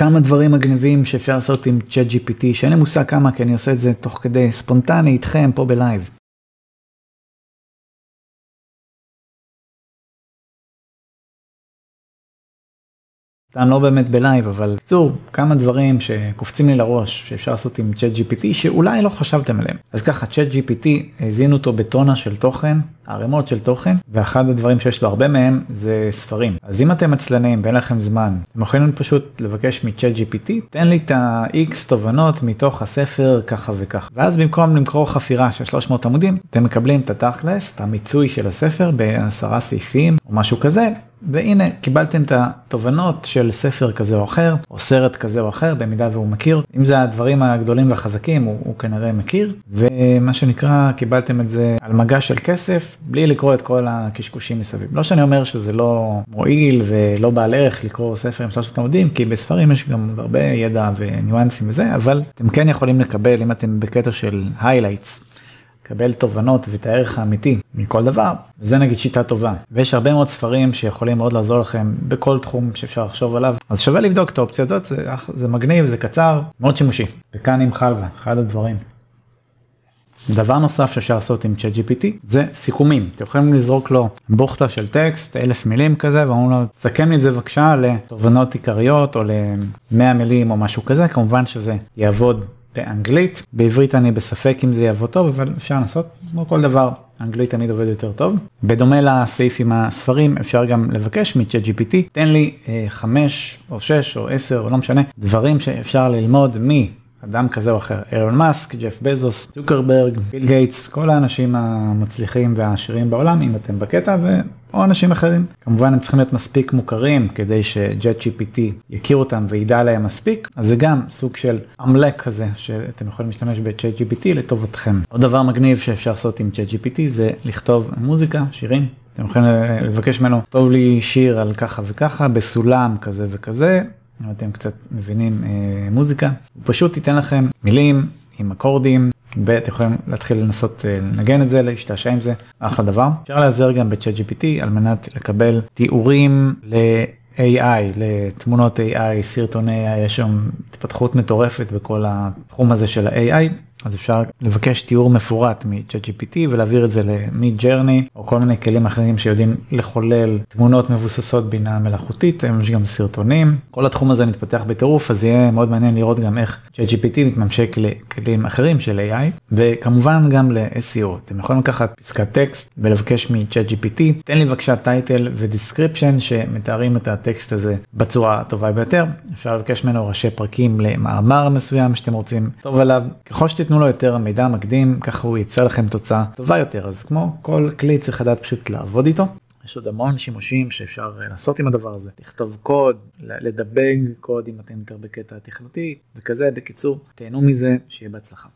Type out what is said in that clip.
כמה דברים מגניבים שאפשר לעשות עם ChatGPT, שאין לי מושג כמה, כי אני עושה את זה תוך כדי ספונטני איתכם פה בלייב. סתם לא באמת בלייב אבל בקיצור כמה דברים שקופצים לי לראש שאפשר לעשות עם ChatGPT שאולי לא חשבתם עליהם. אז ככה ChatGPT הזין אותו בטונה של תוכן ערימות של תוכן ואחד הדברים שיש לו הרבה מהם זה ספרים. אז אם אתם עצלנים ואין לכם זמן אתם יכולים פשוט לבקש מ-ChatGPT תן לי את ה-x תובנות מתוך הספר ככה וככה. ואז במקום לזכור חפירה של 300 עמודים אתם מקבלים את התכלס את המיצוי של הספר בעשרה סעיפים או משהו כזה והנה קיבלתם את התובנות של ספר כזה או אחר או סרט כזה או אחר במידה והוא מכיר. אם זה הדברים הגדולים והחזקים הוא, הוא כנראה מכיר. ומה שנקרא קיבלתם את זה על מגע של כסף בלי לקרוא את כל הקשקושים מסביב. לא שאני אומר שזה לא מועיל ולא בעל ערך לקרוא ספר עם 300 עמודים כי בספרים יש גם הרבה ידע וניואנסים וזה אבל אתם כן יכולים לקבל אם אתם בקטע של highlights לקבל תובנות ואת הערך האמיתי מכל דבר, זה נגיד שיטה טובה. ויש הרבה מאוד ספרים שיכולים מאוד לעזור לכם בכל תחום שאפשר לחשוב עליו, אז שווה לבדוק את האופציה הזאת, זה, זה מגניב, זה קצר, מאוד שימושי. וכאן עם חלבה, אחד הדברים. דבר נוסף שאפשר לעשות עם צ'אט gpt זה סיכומים אתם יכולים לזרוק לו בוכטה של טקסט אלף מילים כזה ואומרים לו תסכם לי את זה בבקשה לתובנות עיקריות או ל-100 מילים או משהו כזה כמובן שזה יעבוד באנגלית, בעברית אני בספק אם זה יבוא טוב, אבל אפשר לנסות, כמו כל דבר, אנגלית תמיד עובד יותר טוב. בדומה לסעיף עם הספרים, אפשר גם לבקש מצ'אט GPT, תן לי אה, 5 או 6 או 10 או לא משנה, דברים שאפשר ללמוד מ... אדם כזה או אחר, אילון מאסק, ג'ף בזוס, צוקרברג, ביל גייטס, כל האנשים המצליחים והעשירים בעולם, אם אתם בקטע, או אנשים אחרים. כמובן הם צריכים להיות מספיק מוכרים כדי שג'ט GPT יכיר אותם וידע עליהם מספיק, אז זה גם סוג של עמלק כזה שאתם יכולים להשתמש בצ'אט GPT לטובתכם. עוד דבר מגניב שאפשר לעשות עם צ'אט GPT זה לכתוב מוזיקה, שירים. אתם יכולים לבקש ממנו, כתוב לי שיר על ככה וככה בסולם כזה וכזה, אם אתם קצת מבינים אה, מוזיקה, הוא פשוט ייתן לכם מילים עם אקורדים, ואתם יכולים להתחיל לנסות אה, לנגן את זה, להשתעשע עם זה, אחלה דבר. אפשר להיעזר גם בצ'אט GPT על מנת לקבל תיאורים ל... AI, לתמונות AI, סרטוני AI, יש שם התפתחות מטורפת בכל התחום הזה של ה-AI. אז אפשר לבקש תיאור מפורט מ-ChatGPT ולהעביר את זה ל- Midjourney או כל מיני כלים אחרים שיודעים לחולל תמונות מבוססות בינה מלאכותית, היום יש גם סרטונים, כל התחום הזה מתפתח בטירוף אז יהיה מאוד מעניין לראות גם איך ChatGPT מתממשק לכלים אחרים של AI וכמובן גם ל-SEO, אתם יכולים לקחת פסקת טקסט ולבקש מ-ChatGPT, תן לי בבקשה title ו-description שמתארים את הטקסט הזה בצורה הטובה ביותר, אפשר לבקש ממנו ראשי פרקים למאמר מסוים שאתם רוצים. טוב עליו, ככל שתתנו תיתנו לו יותר מידע מקדים, ככה הוא ייצר לכם תוצאה טובה יותר. אז כמו כל כלי צריך לדעת פשוט לעבוד איתו. יש עוד המון שימושים שאפשר אה, לעשות עם הדבר הזה, לכתוב קוד, לדבג קוד אם אתם יותר בקטע תכנותי וכזה, בקיצור, תהנו מזה, שיהיה בהצלחה.